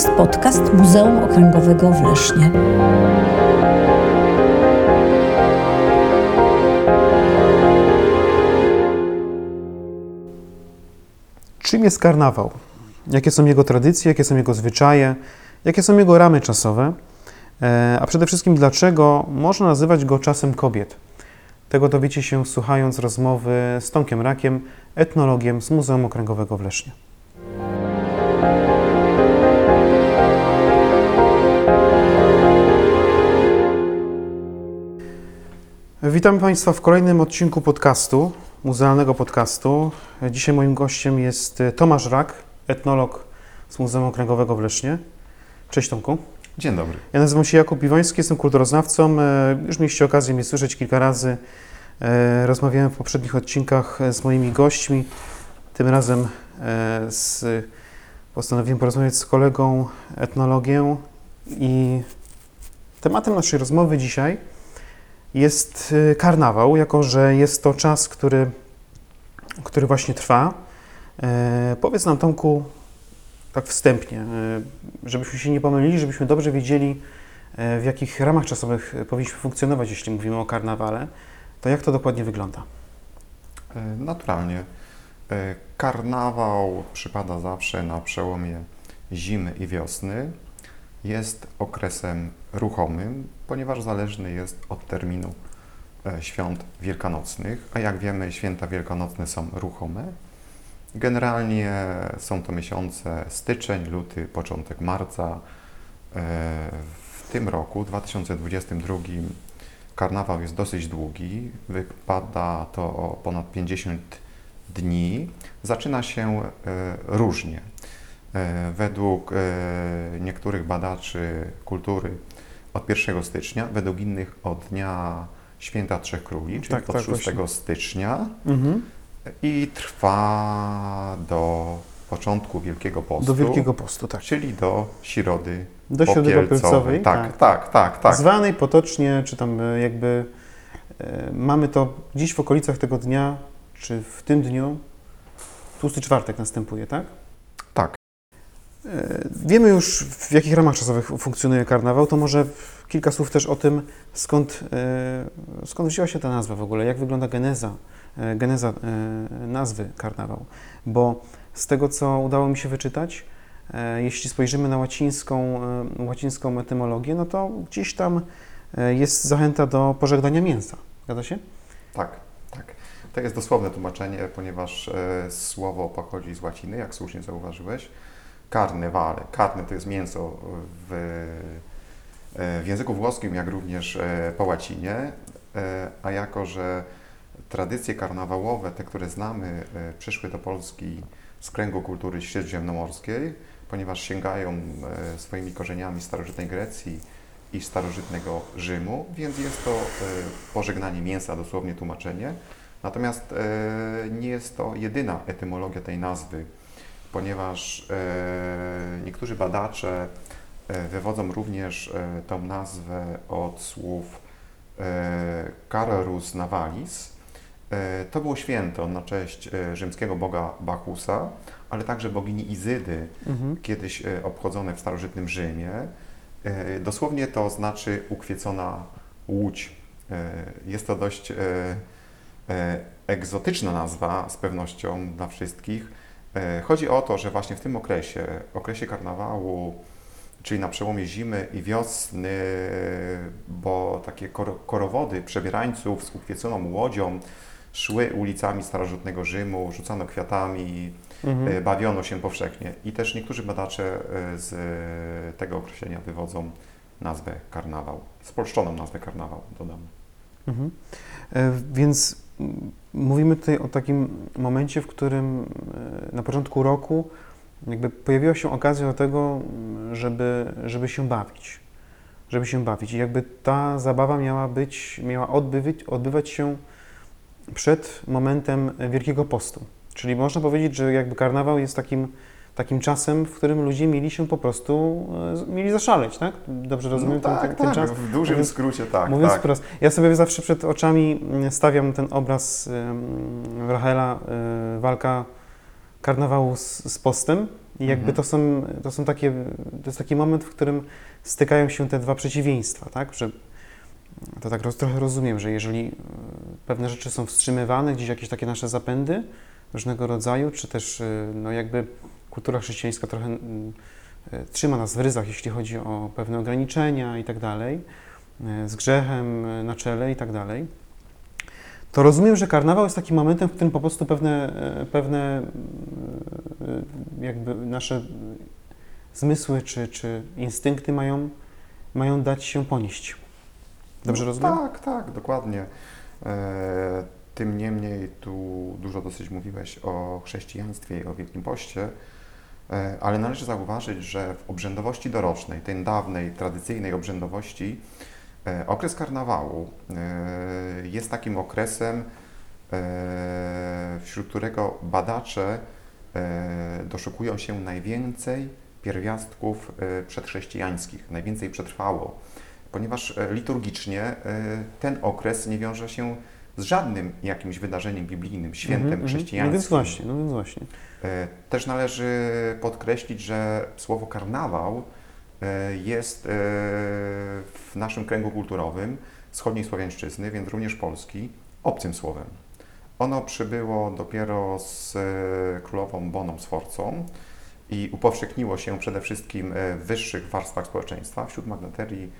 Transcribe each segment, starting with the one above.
jest podcast Muzeum Okręgowego w Lesznie. Czym jest karnawał? Jakie są jego tradycje, jakie są jego zwyczaje, jakie są jego ramy czasowe? E, A przede wszystkim, dlaczego można nazywać go czasem kobiet? Tego dowiecie się słuchając rozmowy z Tomkiem Rakiem, etnologiem z Muzeum Okręgowego w Lesznie. Witam Państwa w kolejnym odcinku podcastu, muzealnego podcastu. Dzisiaj moim gościem jest Tomasz Rak, etnolog z Muzeum Okręgowego w Lesznie. Cześć Tomku. Dzień dobry. Ja nazywam się Jakub Piwoński, jestem kulturoznawcą. E, Już mieliście okazję mnie słyszeć kilka razy. E, Rozmawiałem w poprzednich odcinkach e, z moimi gośćmi. Tym razem e, z, postanowiłem porozmawiać z kolegą etnologiem i tematem naszej rozmowy dzisiaj jest e, karnawał, jako że jest to czas, który, który właśnie trwa. E, Powiedz nam, Tomku, tak wstępnie, e, żebyśmy się nie pomylili, żebyśmy dobrze wiedzieli, e, w jakich ramach czasowych powinniśmy funkcjonować, jeśli mówimy o karnawale, to jak to dokładnie wygląda? Naturalnie. Karnawał przypada zawsze na przełomie zimy i wiosny. Jest okresem ruchomym, ponieważ zależny jest od terminu e, świąt wielkanocnych, a jak wiemy, święta wielkanocne są ruchome. Generalnie są to miesiące styczeń, luty, początek marca. E, W tym roku, 2022, karnawał jest dosyć długi. Wypada to o ponad 50 dni. Zaczyna się e, różnie. E, Według e, niektórych badaczy kultury od 1 stycznia, według innych od dnia Święta Trzech Króli, czyli Tak, od tak, 6 właśnie. stycznia Mhm. i trwa do początku Wielkiego Postu, Do Wielkiego Postu, tak. czyli do Środy Do Środy Popielcowej. Popielcowej, Tak, tak, tak, tak. Zwanej potocznie, czy tam e, jakby e, mamy to dziś w okolicach tego dnia, czy w tym dniu, tłusty czwartek następuje, tak? Tak. E, Wiemy już, w jakich ramach czasowych funkcjonuje karnawał, to może kilka słów też o tym, skąd, e, skąd wzięła się ta nazwa w ogóle, jak wygląda geneza, e, geneza nazwy karnawał. Bo z tego, co udało mi się wyczytać, jeśli spojrzymy na łacińską, łacińską etymologię, no to gdzieś tam jest zachęta do pożegnania mięsa. Zgadza się? Tak, tak. To jest dosłowne tłumaczenie, ponieważ słowo pochodzi z łaciny, jak słusznie zauważyłeś. Carnevale. Carne to jest mięso w, e, w języku włoskim, jak również e, po łacinie. E, a jako, że tradycje karnawałowe, te, które znamy, przyszły do Polski z kręgu kultury śródziemnomorskiej, ponieważ sięgają swoimi korzeniami starożytnej Grecji i starożytnego Rzymu, więc jest to pożegnanie mięsa, dosłownie tłumaczenie. Natomiast nie jest to jedyna etymologia tej nazwy, ponieważ e, niektórzy badacze e, wywodzą również e, tą nazwę od słów Carolus Navalis. To było święto na cześć rzymskiego boga Bachusa, ale także bogini Izydy, Mhm. kiedyś obchodzone w starożytnym Rzymie. Dosłownie to znaczy ukwiecona łódź. Jest to dość egzotyczna nazwa z pewnością dla wszystkich. E, Chodzi o to, że właśnie w tym okresie, okresie karnawału, czyli na przełomie zimy i wiosny, bo takie kor- korowody przebierańców z ukwieconą łodzią szły ulicami starożytnego Rzymu, rzucano kwiatami, Mhm. E, bawiono się powszechnie. I też niektórzy badacze e, z tego określenia wywodzą nazwę karnawał, spolszczoną nazwę karnawał, dodam. Mhm. Więc mówimy tutaj o takim momencie, w którym e, na początku roku jakby pojawiła się okazja do tego, mm, żeby, żeby się bawić. Żeby się bawić. I jakby ta zabawa miała być, miała odbywać, odbywać się przed momentem Wielkiego Postu. Czyli można powiedzieć, że jakby karnawał jest takim, takim czasem, w którym ludzie mieli się po prostu, e, mieli zaszaleć, tak? Dobrze rozumiem no ten, tak, ten, ten tak, czas? w dużym Mówiąc- skrócie tak, Mówiąc tak. wprost, ja sobie zawsze przed oczami mm, stawiam ten obraz ym, Rachela, y, walka karnawału z, z postem, I jakby Mhm. to, są, to są takie, to jest taki moment, w którym stykają się te dwa przeciwieństwa, tak? Że to tak roz, trochę rozumiem, że jeżeli e, pewne rzeczy są wstrzymywane, gdzieś jakieś takie nasze zapędy różnego rodzaju, czy też e, no jakby kultura chrześcijańska trochę mm, e, trzyma nas w ryzach, jeśli chodzi o pewne ograniczenia i tak dalej, e, z grzechem e, na czele i tak dalej, to rozumiem, że karnawał jest takim momentem, w którym po prostu pewne, pewne jakby nasze zmysły czy, czy instynkty mają, mają dać się ponieść. Dobrze No, rozumiem? Tak, tak, dokładnie. E, tym niemniej tu dużo dosyć mówiłeś o chrześcijaństwie i o Wielkim Poście, ale należy zauważyć, że w obrzędowości dorocznej, tej dawnej, tradycyjnej obrzędowości, e, okres karnawału e, jest takim okresem, e, wśród którego badacze e, doszukują się najwięcej pierwiastków e, przedchrześcijańskich, najwięcej przetrwało. Ponieważ e, liturgicznie e, ten okres nie wiąże się z żadnym jakimś wydarzeniem biblijnym, świętem Mhm, mhm. chrześcijańskim. No więc właśnie, no więc właśnie. E, Też należy podkreślić, że słowo karnawał e, jest e, w naszym kręgu kulturowym wschodniej Słowiańszczyzny, więc również Polski, obcym słowem. Ono przybyło dopiero z królową Boną Sforcą i upowszechniło się przede wszystkim w wyższych warstwach społeczeństwa, wśród magnaterii,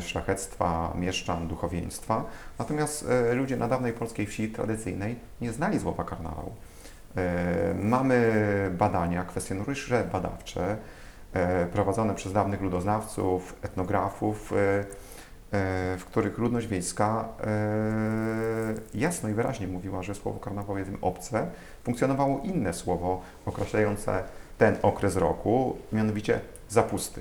szlachectwa, mieszczan, duchowieństwa. Natomiast e, ludzie na dawnej polskiej wsi tradycyjnej nie znali słowa karnawał. E, Mamy badania, kwestionariusze badawcze e, prowadzone przez dawnych ludoznawców, etnografów, e, e, w których ludność wiejska e, jasno i wyraźnie mówiła, że słowo karnawał jest im obce. Funkcjonowało inne słowo określające ten okres roku, mianowicie zapusty.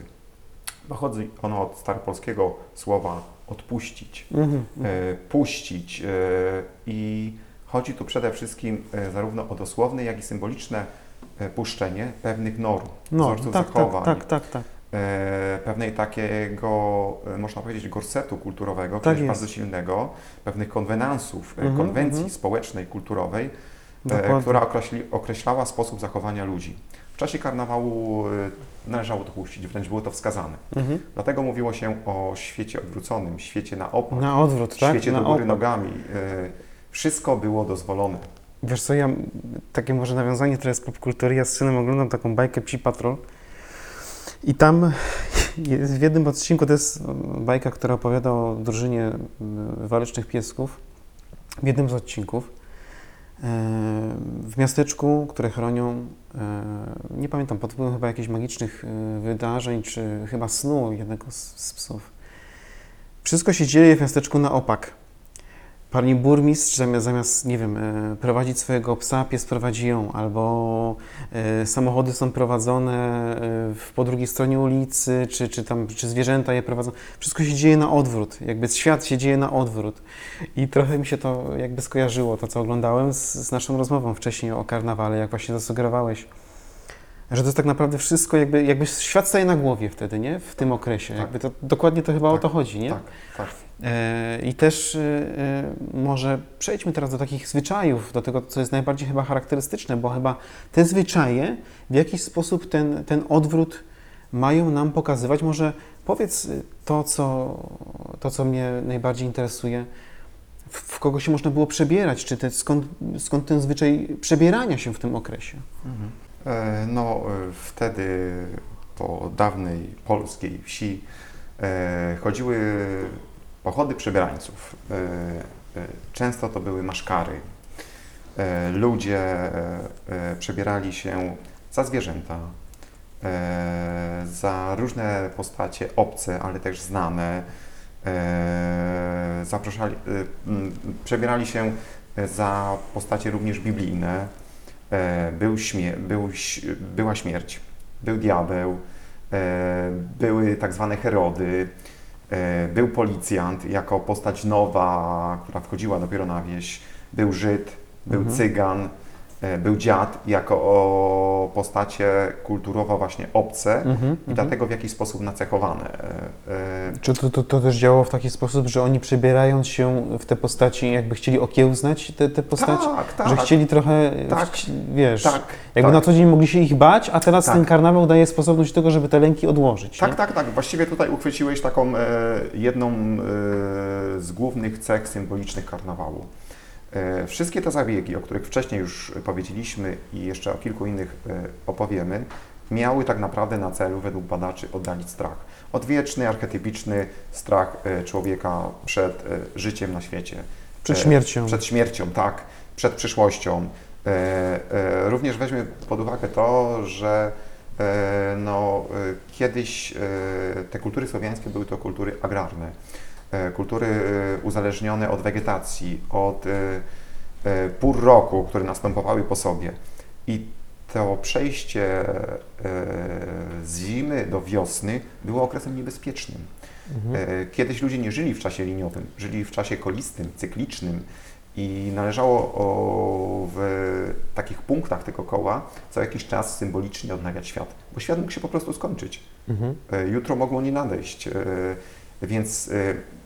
Pochodzi ono od staropolskiego słowa odpuścić Mhm. e, puścić. e, I chodzi tu przede wszystkim e, zarówno o dosłowne, jak i symboliczne puszczenie pewnych norm, No, wzorców tak, zachowań, tak, tak, tak, tak. pewnej takiego, można powiedzieć, gorsetu kulturowego, Tak bardzo silnego, pewnych konwenansów, Mhm, konwencji mhm. społecznej, kulturowej, Dokładnie. która określi, określała sposób zachowania ludzi. W czasie karnawału e, należało to puścić, wręcz było to wskazane. Mhm. Dlatego mówiło się o świecie odwróconym, świecie na opak, Na odwrót, tak? świecie Na do góry opak. nogami. y, Wszystko było dozwolone. Wiesz co, ja takie może nawiązanie teraz popkultury, ja z synem oglądam taką bajkę Psi Patrol i tam jest w jednym odcinku, to jest bajka, która opowiada o drużynie walecznych piesków, w jednym z odcinków e, w miasteczku, które chronią, e, nie pamiętam, pod wpływem chyba jakichś magicznych e, wydarzeń, czy chyba snu jednego z, z psów. Wszystko się dzieje w miasteczku na opak. Pani burmistrz zamiast, zamiast, nie wiem, e, prowadzić swojego psa, pies prowadzi ją, albo e, samochody są prowadzone e, po drugiej stronie ulicy, czy, czy tam, czy zwierzęta je prowadzą. Wszystko się dzieje na odwrót, jakby świat się dzieje na odwrót. I trochę mi się to jakby skojarzyło, to co oglądałem z, z naszą rozmową wcześniej o karnawale, jak właśnie zasugerowałeś. Że to jest tak naprawdę wszystko, jakby, jakby świat staje na głowie wtedy, nie? W tym okresie. Tak. Jakby to, dokładnie to chyba o Tak, to chodzi, nie? Tak, tak. E, I też e, e, może przejdźmy teraz do takich zwyczajów, do tego, co jest najbardziej chyba charakterystyczne, bo chyba te zwyczaje w jakiś sposób ten, ten odwrót mają nam pokazywać. Może powiedz to, co, to, co mnie najbardziej interesuje, w, kogo się można było przebierać, czy te, skąd, skąd ten zwyczaj przebierania się w tym okresie? E, No, wtedy po dawnej polskiej wsi chodziły pochody przebierańców. E, e, Często to były maszkary. E, Ludzie przebierali się za zwierzęta, za różne postacie obce, ale też znane. Zapraszali, przebierali się za postacie również biblijne. Był był, była śmierć, był diabeł, były tak zwane Herody, był policjant jako postać nowa, która wchodziła dopiero na wieś, był Żyd, był Mhm. Cygan, e, był dziad jako o postacie kulturowo właśnie obce Mhm, i dlatego w jakiś sposób nacechowane. E, e, Czy to, to, to też działało w taki sposób, że oni przebierając się w te postaci, jakby chcieli okiełznać te, te postaci? Tak, tak. Że chcieli trochę, Tak. wiesz, Tak, jakby tak. na co dzień mogli się ich bać, a teraz Tak. ten karnawał daje sposobność do tego, żeby te lęki odłożyć. Tak, nie? tak, tak. Właściwie tutaj uchwyciłeś taką e, jedną e, z głównych cech symbolicznych karnawału. E, wszystkie te zabiegi, o których wcześniej już powiedzieliśmy i jeszcze o kilku innych e, opowiemy, miały tak naprawdę na celu, według badaczy, oddalić strach. Odwieczny, archetypiczny strach e, człowieka przed życiem na świecie. Przed śmiercią. Przed śmiercią, tak. Przed przyszłością. Również weźmy pod uwagę to, że no, kiedyś te kultury słowiańskie były to kultury agrarne. E, kultury e, uzależnione od wegetacji, od e, pór roku, które następowały po sobie. I to przejście z zimy do wiosny było okresem niebezpiecznym. Mhm. Kiedyś ludzie nie żyli w czasie liniowym, żyli w czasie kolistym, cyklicznym i należało o, w takich punktach tego koła co jakiś czas symbolicznie odnawiać świat, bo świat mógł się po prostu skończyć. Mhm. Jutro mogło nie nadejść, więc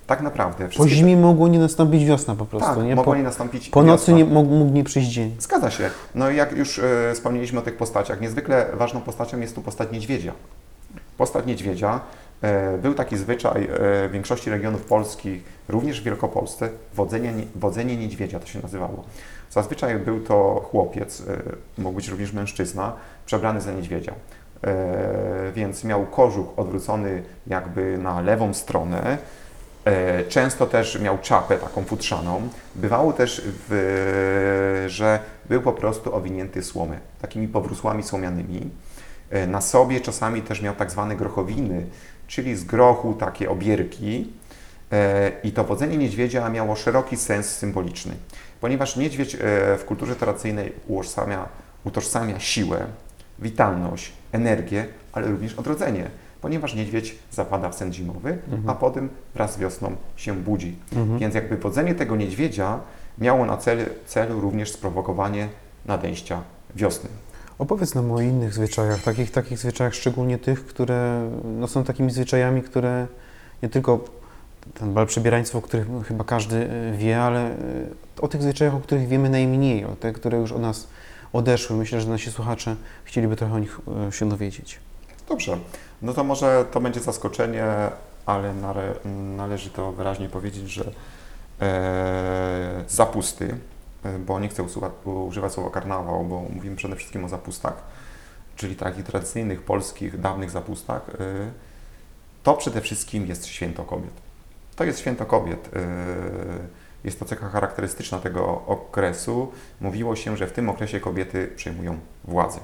tak naprawdę Po zimie mogło nie nastąpić wiosna po prostu, tak, nie? mogło Po, nie nastąpić po nocy wiosna. nie, mógł, mógł nie przyjść dzień. Zgadza się. No i jak już e, wspomnieliśmy o tych postaciach, niezwykle ważną postacią jest tu postać niedźwiedzia. Postać niedźwiedzia. E, był taki zwyczaj e, w większości regionów polskich, również w Wielkopolsce, wodzenie, nie- wodzenie niedźwiedzia to się nazywało. Zazwyczaj był to chłopiec, e, mógł być również mężczyzna, przebrany za niedźwiedzia. E, więc miał kożuch odwrócony jakby na lewą stronę, Często też miał czapę taką futrzaną. Bywało też, w, że był po prostu owinięty słomę, takimi powrósłami słomianymi. E, Na sobie czasami też miał tak zwane grochowiny, czyli z grochu takie obierki. E, I to wodzenie niedźwiedzia miało szeroki sens symboliczny, ponieważ niedźwiedź e, w kulturze tradycyjnej utożsamia, utożsamia siłę, witalność, energię, ale również odrodzenie, ponieważ niedźwiedź zapada w sen zimowy, a potem wraz z wiosną się budzi. Mhm. Więc jakby wodzenie tego niedźwiedzia miało na celu, celu również sprowokowanie nadejścia wiosny. Opowiedz nam o innych zwyczajach, takich, takich zwyczajach, szczególnie tych, które no, są takimi zwyczajami, które nie tylko ten bal przebieraństwo, o których chyba każdy y, wie, ale y, o tych zwyczajach, o których wiemy najmniej, o te, które już od nas odeszły. Myślę, że nasi słuchacze chcieliby trochę o nich y, się dowiedzieć. Dobrze, no to może to będzie zaskoczenie, ale nale, należy to wyraźnie powiedzieć, że e, zapusty, e, bo nie chcę usuwa, używać słowa karnawał, bo mówimy przede wszystkim o zapustach, czyli takich tradycyjnych polskich, dawnych zapustach, e, to przede wszystkim jest święto kobiet. To jest święto kobiet. e, Jest to cecha charakterystyczna tego okresu. Mówiło się, że w tym okresie kobiety przejmują władzę.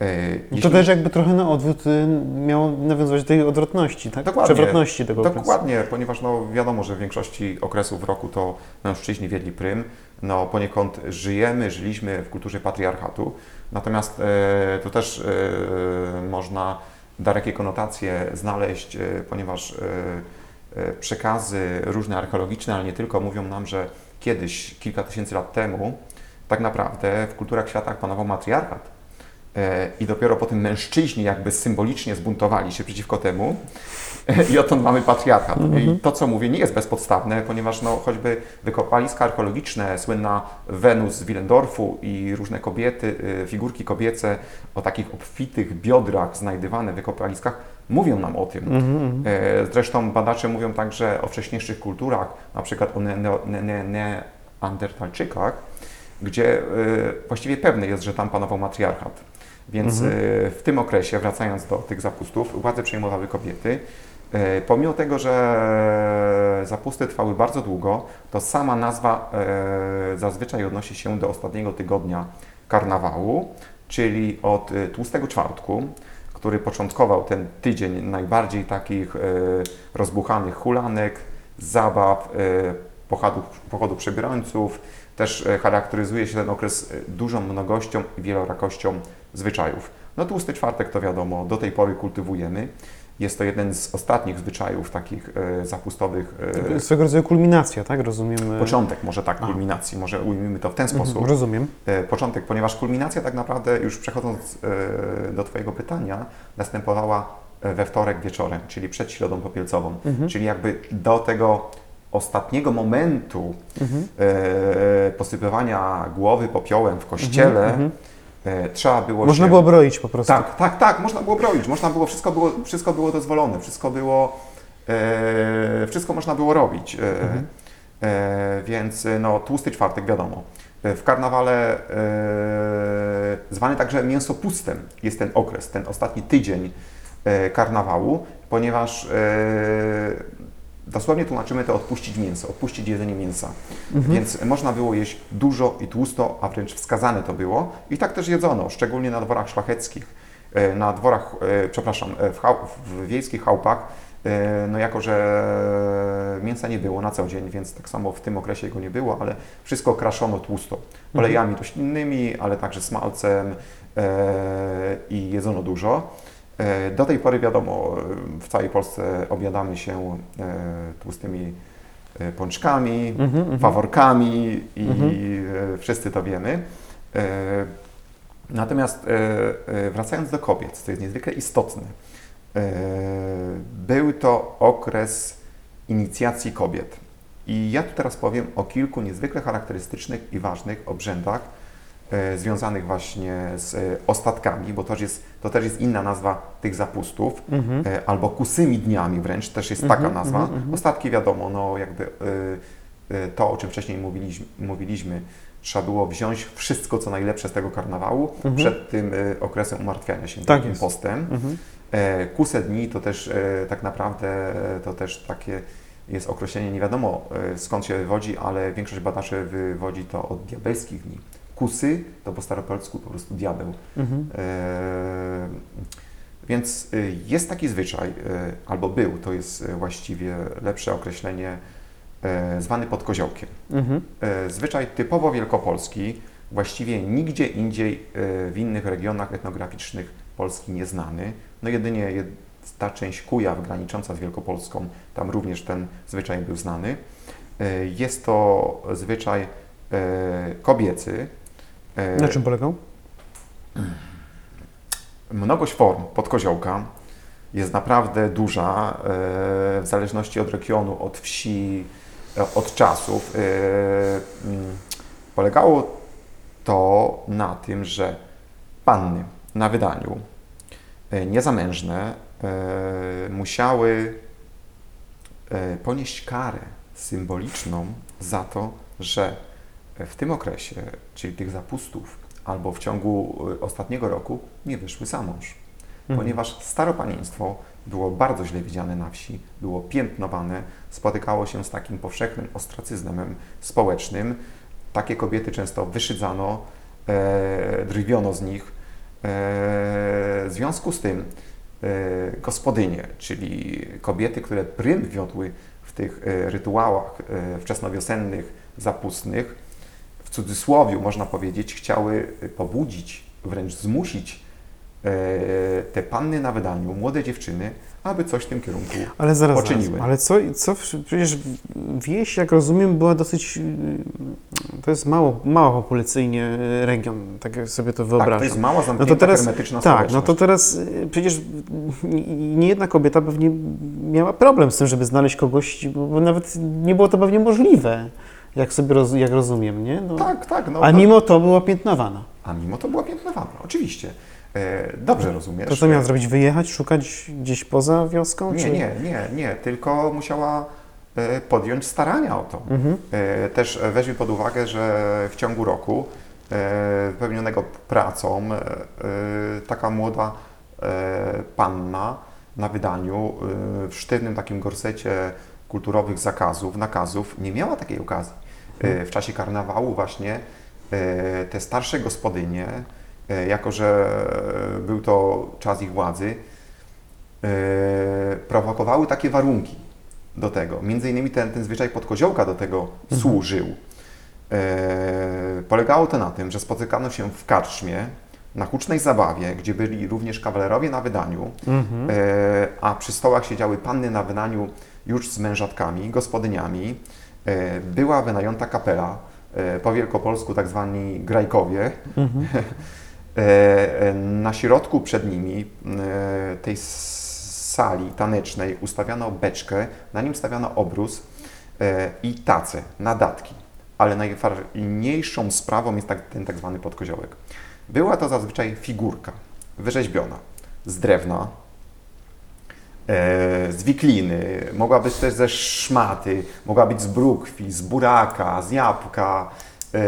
E, I To jeśli- też jakby trochę na odwrót y, miało nawiązywać do tej odwrotności, tak? Dokładnie. Przewrotności tego okresu. Dokładnie, ponieważ no, wiadomo, że w większości okresów roku to mężczyźni wiedli prym. No, poniekąd żyjemy, żyliśmy w kulturze patriarchatu. Natomiast e, tu też e, można dalekie konotacje znaleźć, e, ponieważ e, e, przekazy różne archeologiczne, ale nie tylko, mówią nam, że kiedyś, kilka tysięcy lat temu, tak naprawdę w kulturach świata panował matriarchat. E, I dopiero potem mężczyźni jakby symbolicznie zbuntowali się przeciwko temu i odtąd mamy patriarchat. I to, co mówię, nie jest bezpodstawne, ponieważ no, choćby wykopaliska archeologiczne, słynna Wenus z Willendorfu i różne kobiety, y, figurki kobiece o takich obfitych biodrach znajdywane w wykopaliskach, mówią nam o tym. Mhm, E, Zresztą badacze mówią także o wcześniejszych kulturach, na przykład o ne- ne- ne- neandertalczykach, gdzie e, właściwie pewne jest, że tam panował matriarchat. Więc Mhm. e, w tym okresie, wracając do tych zapustów, władzę przejmowały kobiety. E, Pomimo tego, że zapusty trwały bardzo długo, to sama nazwa e, zazwyczaj odnosi się do ostatniego tygodnia karnawału, czyli od tłustego czwartku, który początkował ten tydzień najbardziej takich rozbuchanych hulanek, zabaw, pochodów, pochodów przebierańców. Też charakteryzuje się ten okres dużą mnogością i wielorakością zwyczajów. No tłusty czwartek to wiadomo, do tej pory kultywujemy. Jest to jeden z ostatnich zwyczajów takich e, zapustowych. E, Swego rodzaju kulminacja, tak? Rozumiem. e, początek, może tak, A. kulminacji, może ujmijmy to w ten mhm, sposób. Rozumiem. E, początek, ponieważ kulminacja tak naprawdę, już przechodząc e, do Twojego pytania, następowała e, we wtorek wieczorem, czyli przed środą popielcową, Mhm. czyli jakby do tego ostatniego momentu Mhm. e, posypywania głowy popiołem w kościele Mhm, e, trzeba było Można się... było broić po prostu. Tak, tak, tak, można było broić, można było, wszystko było, wszystko było dozwolone, wszystko było, e, wszystko można było robić, e, Mhm. e, więc e, no, tłusty czwartek wiadomo. E, W karnawale e, zwany także mięsopustem jest ten okres, ten ostatni tydzień e, karnawału, ponieważ e, dosłownie tłumaczymy to odpuścić mięso, odpuścić jedzenie mięsa. Mhm. Więc można było jeść dużo i tłusto, a wręcz wskazane to było. I tak też jedzono, szczególnie na dworach szlacheckich, e, na dworach, e, przepraszam, e, w, w wiejskich chałupach, no jako, że mięsa nie było na co dzień, więc tak samo w tym okresie go nie było, ale wszystko kraszono tłusto. Olejami roślinnymi, ale także smalcem i jedzono dużo. E, Do tej pory wiadomo, w całej Polsce obiadamy się e, tłustymi e, pączkami, Mhm, mhm. faworkami i Mhm. e, wszyscy to wiemy. Natomiast wracając do kobiet, co jest niezwykle istotne, był to okres inicjacji kobiet. I ja tu teraz powiem o kilku niezwykle charakterystycznych i ważnych obrzędach związanych właśnie z e, ostatkami, bo to też jest, to też jest inna nazwa tych zapustów, Mhm. e, albo kusymi dniami wręcz, też jest Mhm, taka nazwa. mhm, mhm. Ostatki wiadomo, no jakby to, o czym wcześniej mówiliśmy, mówiliśmy, trzeba było wziąć wszystko, co najlepsze z tego karnawału Mhm. przed tym y, okresem umartwiania się, Tak takim jest. postem. Mhm. E, Kuse dni to też e, tak naprawdę e, to też takie jest określenie, nie wiadomo e, skąd się wywodzi, ale większość badaczy wywodzi to od diabelskich dni. Kusy to po staropolsku po prostu diabeł. Mhm. E, Więc y, jest taki zwyczaj, y, albo był, to jest y, właściwie lepsze określenie, e, zwany podkoziołkiem. Mhm. E, Zwyczaj typowo wielkopolski, właściwie nigdzie indziej e, w innych regionach etnograficznych Polski nieznany. No jedynie jed- ta część Kujaw granicząca z Wielkopolską, tam również ten zwyczaj był znany. E, Jest to zwyczaj e, kobiecy. E, Na czym polegał? Mnogość form podkoziołka jest naprawdę duża, e, w zależności od regionu, od wsi, e, od czasów. Mm, Polegało to na tym, że panny na wydaniu niezamężne musiały ponieść karę symboliczną za to, że w tym okresie, czyli tych zapustów, albo w ciągu e, ostatniego roku nie wyszły za mąż. Mhm. Ponieważ staropanieństwo było bardzo źle widziane na wsi, było piętnowane, spotykało się z takim powszechnym ostracyzmem społecznym. Takie kobiety często wyszydzano, e, drwiono z nich. E, w związku z tym e, gospodynie, czyli kobiety, które prym wiodły w tych e, rytuałach e, wczesnowiosennych, zapustnych, w cudzysłowie można powiedzieć, chciały pobudzić, wręcz zmusić e, te panny na wydaniu, młode dziewczyny, aby coś w tym kierunku Ale zaraz, zaraz. poczyniły. Ale co, co, przecież wieś, jak rozumiem, była dosyć, y, to jest mało, mało populacyjnie y, region, tak sobie to Tak, wyobrażam. to jest mała, No zamknięta, to teraz, hermetyczna tak, no to teraz y, przecież nie jedna kobieta pewnie miała problem z tym, żeby znaleźć kogoś, bo nawet nie było to pewnie możliwe, jak sobie roz, jak rozumiem, nie? No, Tak, tak. No, a mimo to była piętnowana. a mimo to była piętnowana, oczywiście. E, dobrze rozumiesz. To co miała zrobić? Wyjechać, szukać gdzieś poza wioską? Nie, czy... nie, nie, nie, tylko musiała e, podjąć starania o to. Mhm. E, Też e, weźmy pod uwagę, że w ciągu roku e, wypełnionego pracą e, e, taka młoda panna na wydaniu w sztywnym takim gorsecie kulturowych zakazów, nakazów nie miała takiej okazji. E, W czasie karnawału właśnie e, te starsze gospodynie, e, jako że był to czas ich władzy, prowokowały takie warunki do tego. Między innymi ten, ten zwyczaj podkoziołka do tego Mhm. służył. Polegało to na tym, że spotykano się w karczmie na hucznej zabawie, gdzie byli również kawalerowie na wydaniu, Mhm. a przy stołach siedziały panny na wydaniu już z mężatkami, gospodyniami, e, była wynajęta kapela, e, po wielkopolsku tak zwani grajkowie. Mhm. E, Na środku przed nimi tej sali tanecznej ustawiano beczkę, na nim stawiano obrus i tace, nadatki. Ale najfajniejszą sprawą jest tak, ten tak zwany podkoziołek. Była to zazwyczaj figurka wyrzeźbiona z drewna, z wikliny, mogła być też ze szmaty, mogła być z brukwi, z buraka, z jabłka, e,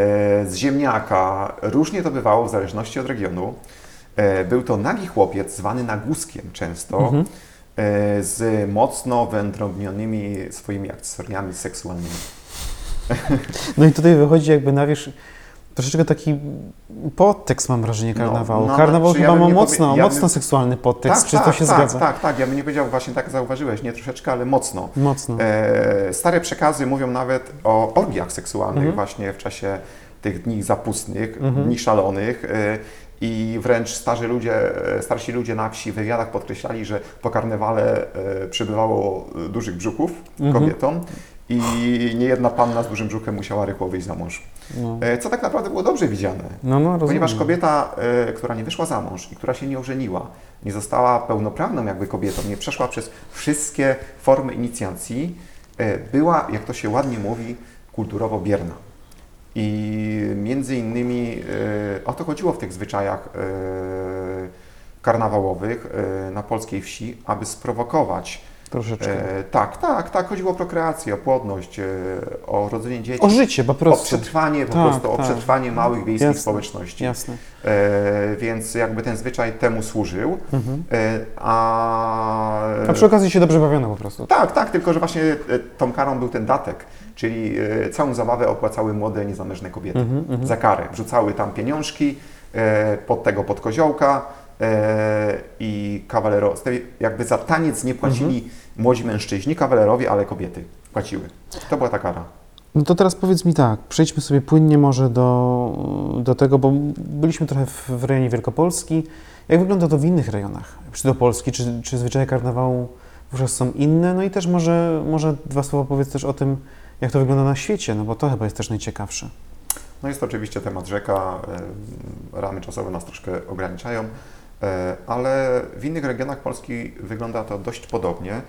z ziemniaka. Różnie to bywało w zależności od regionu. E, Był to nagi chłopiec, zwany nagłuskiem często, Mhm. e, z mocno wędrownionymi swoimi akcesoriami seksualnymi. No i tutaj wychodzi jakby na wierzch troszeczkę taki podtekst, mam wrażenie, karnawału. no, Karnawał czy ja chyba bym ma mocno, ja mocno bym- seksualny podtekst. Czy to tak, się tak, zgadza? Tak, tak, ja bym nie powiedział, właśnie tak zauważyłeś, nie troszeczkę, ale mocno. Mocno. E, stare przekazy mówią nawet o orgiach seksualnych Mhm. właśnie w czasie tych dni zapustnych, Mhm. dni szalonych. E, I wręcz starzy ludzie, e, starsi ludzie na wsi w wywiadach podkreślali, że po karnewale e, przybywało dużych brzuchów Mhm. kobietom i niejedna panna z dużym brzuchem musiała rychło wyjść za mąż. No, E, co tak naprawdę było dobrze widziane. no, no. Ponieważ kobieta, e, która nie wyszła za mąż i która się nie ożeniła, nie została pełnoprawną jakby kobietą, nie przeszła przez wszystkie formy inicjacji, e, była, jak to się ładnie mówi, kulturowo bierna. I między innymi e, o to chodziło w tych zwyczajach karnawałowych na polskiej wsi, aby sprowokować. Troszeczkę. E, tak, tak, tak, chodziło o prokreację, o płodność, e, o rodzenie dzieci. O życie po O prostu. przetrwanie, po Tak, prostu o tak. przetrwanie małych wiejskich Jasne. społeczności. Jasne. E, więc jakby ten zwyczaj temu służył. Mhm. E, a, A przy okazji się dobrze bawiono po prostu. tak, tak, tylko że właśnie e, tą karą był ten datek, czyli e, całą zabawę opłacały młode, niezamężne kobiety. Mhm, mhm. Za karę. Wrzucały tam pieniążki e, pod tego podkoziołka e, i kawalero, z tej- jakby za taniec nie płacili Mhm. młodzi mężczyźni, kawalerowie, ale kobiety płaciły. To była ta kara. No to teraz powiedz mi tak, przejdźmy sobie płynnie może do, do tego, bo byliśmy trochę w, w rejonie Wielkopolski. Jak wygląda to w innych rejonach? Czy do Polski, czy, czy zwyczaje karnawału wówczas są inne? No i też może, może dwa słowa powiedz też o tym, jak to wygląda na świecie, no bo to chyba jest też najciekawsze. No jest to oczywiście temat rzeka, e, ramy czasowe nas troszkę ograniczają, e, ale w innych regionach Polski wygląda to dość podobnie.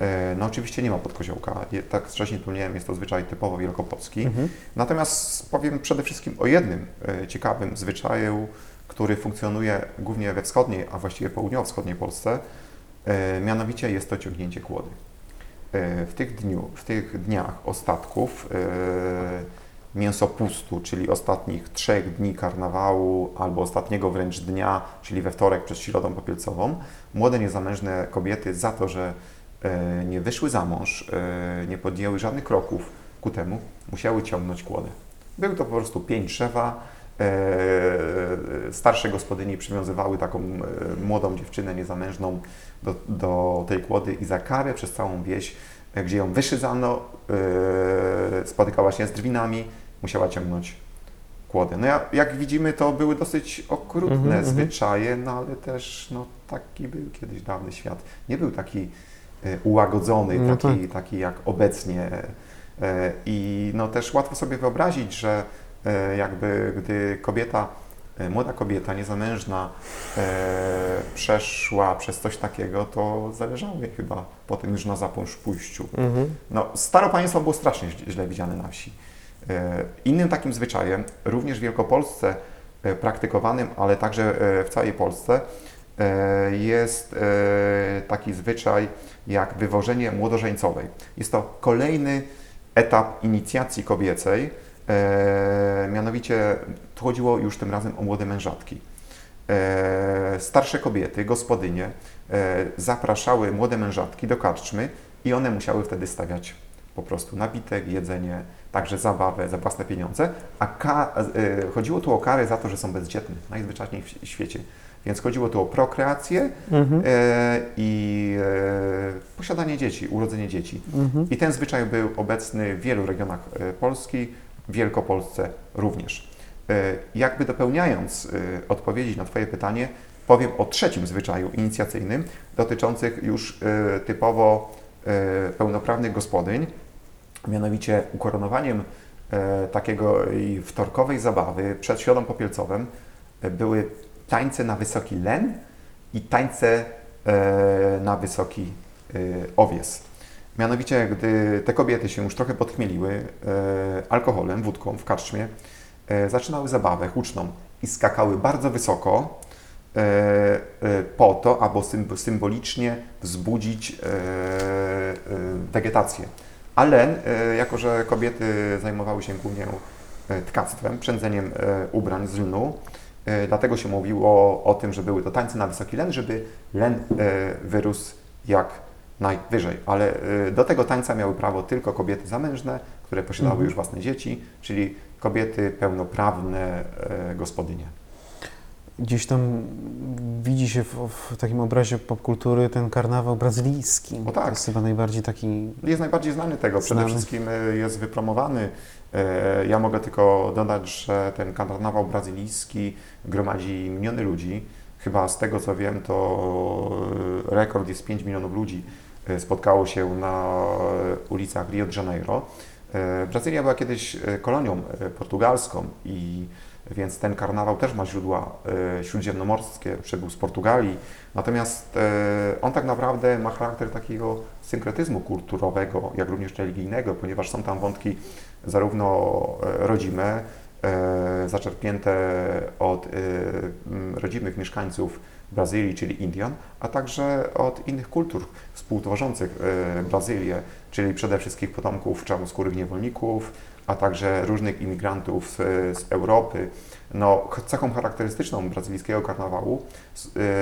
E, No oczywiście nie ma podkoziołka, tak wcześniej wspomniałem, jest to zwyczaj typowo wielkopolski. Mhm. Natomiast powiem przede wszystkim o jednym e, ciekawym zwyczaju, który funkcjonuje głównie we wschodniej, a właściwie południowo-wschodniej Polsce. E, Mianowicie jest to ciągnięcie kłody. E, W tych, dniu, w tych dniach ostatków e, mięsopustu, czyli ostatnich trzech dni karnawału albo ostatniego wręcz dnia, czyli we wtorek przed Środą Popielcową, młode niezamężne kobiety za to, że e, nie wyszły za mąż, e, nie podjęły żadnych kroków ku temu, musiały ciągnąć kłodę. Był to po prostu pięć drzewa. E, starsze gospodyni przywiązywały taką młodą dziewczynę niezamężną do, do tej kłody i za karę przez całą wieś, gdzie ją wyszydzano, e, spotykała się z drwinami, musiała ciągnąć kłodę. No ja, jak widzimy, to były dosyć okrutne Mhm, mhm. zwyczaje, no ale też no, taki był kiedyś dawny świat. Nie był taki e, ułagodzony, No taki, taki jak obecnie. E, I no też łatwo sobie wyobrazić, że e, jakby gdy kobieta, młoda kobieta, niezamężna e, przeszła przez coś takiego, to zależało jej chyba potem już na zapąż pójściu. Mhm. No, staropaństwo było strasznie źle- widziane na wsi. E, Innym takim zwyczajem, również w Wielkopolsce e, praktykowanym, ale także e, w całej Polsce, e, jest e, taki zwyczaj jak wywożenie młodożeńcowej. Jest to kolejny etap inicjacji kobiecej, e, mianowicie tu chodziło już tym razem o młode mężatki. E, Starsze kobiety, gospodynie, e, zapraszały młode mężatki do karczmy i one musiały wtedy stawiać po prostu nabitek, jedzenie, także zabawę za własne pieniądze, a ka- e, chodziło tu o karę za to, że są bezdzietne, najzwyczajniej w świecie. Więc chodziło tu o prokreację Mhm. e, i e, posiadanie dzieci, urodzenie dzieci. Mhm. I ten zwyczaj był obecny w wielu regionach e, Polski, Wielkopolsce również. E, Jakby dopełniając e, odpowiedzi na Twoje pytanie, powiem o trzecim zwyczaju inicjacyjnym dotyczących już e, typowo pełnoprawnych gospodyń, mianowicie ukoronowaniem takiego wtorkowej zabawy przed środą popielcowym były tańce na wysoki len i tańce na wysoki owies. Mianowicie, gdy te kobiety się już trochę podchmieliły e, alkoholem, wódką w karczmie, e, zaczynały zabawę huczną i skakały bardzo wysoko e, po to, aby sym- symbolicznie wzbudzić wegetację. Ale jako, że kobiety zajmowały się głównie tkactwem, przędzeniem ubrań z lnu, dlatego się mówiło o tym, że były to tańce na wysoki len, żeby len wyrósł jak najwyżej. Ale e, do tego tańca miały prawo tylko kobiety zamężne, które posiadały Mhm. już własne dzieci, czyli kobiety pełnoprawne e, gospodynie. Gdzieś tam widzi się w, w takim obrazie popkultury ten karnawał brazylijski. O tak. To jest chyba najbardziej taki... Jest najbardziej znany tego. Przede Znany. wszystkim e, jest wypromowany. E, Ja mogę tylko dodać, że ten karnawał brazylijski gromadzi miliony ludzi. Chyba z tego co wiem, to rekord jest 5 milionów ludzi spotkało się na ulicach Rio de Janeiro. E, Brazylia była kiedyś e, kolonią e, portugalską i więc ten karnawał też ma źródła e, śródziemnomorskie, przybył z Portugalii. Natomiast e, on tak naprawdę ma charakter takiego synkretyzmu kulturowego, jak również religijnego, ponieważ są tam wątki zarówno e, rodzime, e, zaczerpnięte od e, rodzimych mieszkańców Brazylii, czyli Indian, a także od innych kultur współtworzących e, Brazylię, czyli przede wszystkim potomków czarnoskórych niewolników, a także różnych imigrantów z, z Europy. No, ch- cechą charakterystyczną brazylijskiego karnawału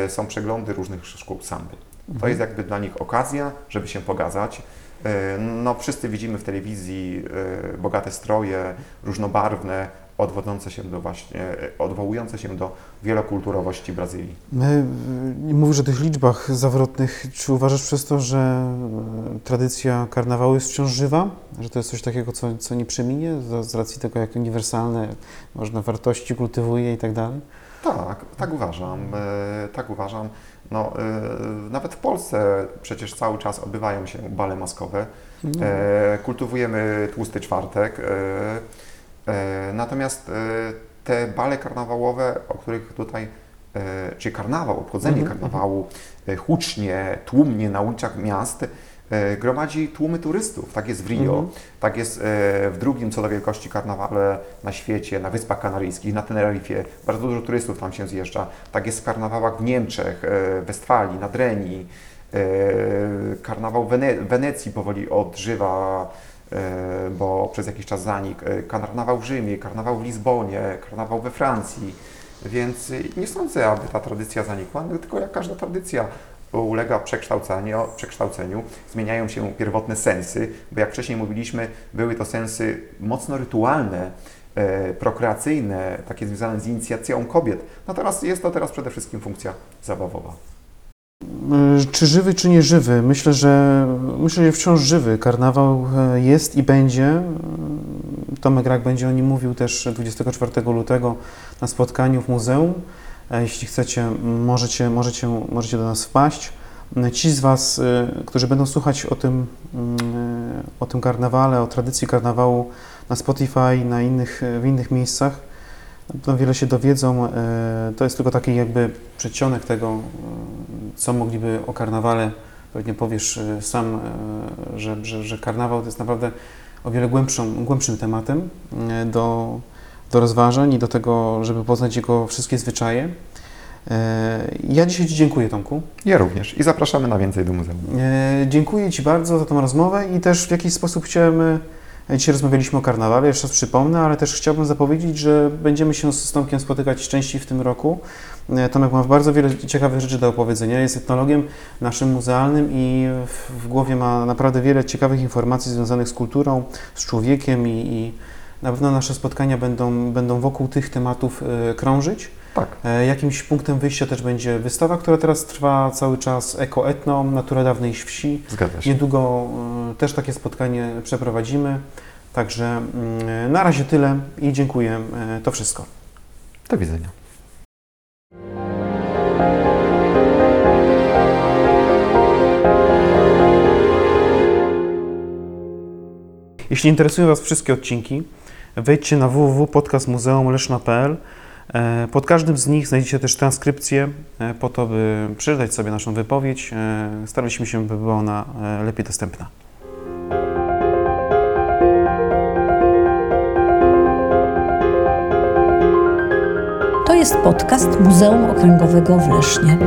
e, są przeglądy różnych szkół samby. To jest jakby dla nich okazja, żeby się pokazać. E, No, wszyscy widzimy w telewizji e, bogate stroje, różnobarwne, odwodzące się do właśnie, e, odwołujące się do wielokulturowości Brazylii. Y, mówisz o tych liczbach zawrotnych. Czy uważasz przez to, że y, tradycja karnawału jest wciąż żywa? Że to jest coś takiego, co, co nie przeminie z, racji tego, jak uniwersalne można wartości kultywuje i tak dalej? Tak, tak uważam, e, tak uważam. No, e, nawet w Polsce przecież cały czas odbywają się bale maskowe. E, kultywujemy tłusty czwartek. E, natomiast e, te bale karnawałowe, o których tutaj, e, czyli karnawał, obchodzenie Mhm, karnawału e, hucznie, tłumnie na ulicach miast, gromadzi tłumy turystów. Tak jest w Rio, Mhm. tak jest w drugim co do wielkości karnawale na świecie, na Wyspach Kanaryjskich, na Teneryfie. Bardzo dużo turystów tam się zjeżdża. Tak jest w karnawałach w Niemczech, w Westfalii, na Dreni. E, Karnawał w Wene- Wenecji powoli odżywa, bo przez jakiś czas zanikł. E, Karnawał w Rzymie, karnawał w Lizbonie, karnawał we Francji. Więc e, nie sądzę, aby ta tradycja zanikła, no, tylko jak każda tradycja ulega przekształceniu, przekształceniu, zmieniają się pierwotne sensy, bo jak wcześniej mówiliśmy, były to sensy mocno rytualne, e, prokreacyjne, takie związane z inicjacją kobiet. Natomiast jest to teraz przede wszystkim funkcja zabawowa. Y, Czy żywy, czy nieżywy? Myślę, że myślę, że wciąż żywy. Karnawał e, jest i będzie. Y, Tomek Rak będzie o nim mówił też 24 lutego na spotkaniu w muzeum. E, Jeśli chcecie, możecie, możecie, możecie do nas wpaść. Y, Ci z Was, którzy będą słuchać o tym, y, o tym karnawale, o tradycji karnawału na Spotify, na innych, w innych miejscach, na wiele się dowiedzą. E, To jest tylko taki jakby przedsionek tego, e, co mogliby o karnawale, pewnie powiesz e, sam, że, że, że karnawał to jest naprawdę o wiele głębszą, głębszym tematem do, do rozważań i do tego, żeby poznać jego wszystkie zwyczaje. Ja dzisiaj Ci dziękuję, Tomku. Ja również i zapraszamy na więcej do muzeum. Dziękuję Ci bardzo za tą rozmowę i też w jakiś sposób chciałem. Dzisiaj rozmawialiśmy o karnawale, jeszcze raz przypomnę, ale też chciałbym zapowiedzieć, że będziemy się z Tomkiem spotykać częściej w tym roku. E, Tomek ma bardzo wiele ciekawych rzeczy do opowiedzenia. Jest etnologiem naszym muzealnym i w- w głowie ma naprawdę wiele ciekawych informacji związanych z kulturą, z człowiekiem i, i na pewno nasze spotkania będą, będą wokół tych tematów e, krążyć. Tak. E, Jakimś punktem wyjścia też będzie wystawa, która teraz trwa cały czas Eko-Etno, Natura dawnej wsi. Zgadza się. Niedługo e, też takie spotkanie przeprowadzimy. Także mm, na razie tyle i dziękuję. E, To wszystko. Do widzenia. Jeśli interesują Was wszystkie odcinki, wejdźcie na www.podcastmuzeumleszna.pl. E, Pod każdym z nich znajdziecie też transkrypcję e, po to, by przeczytać sobie naszą wypowiedź. E, Staraliśmy się, by była ona lepiej dostępna. To jest podcast Muzeum Okręgowego w Lesznie.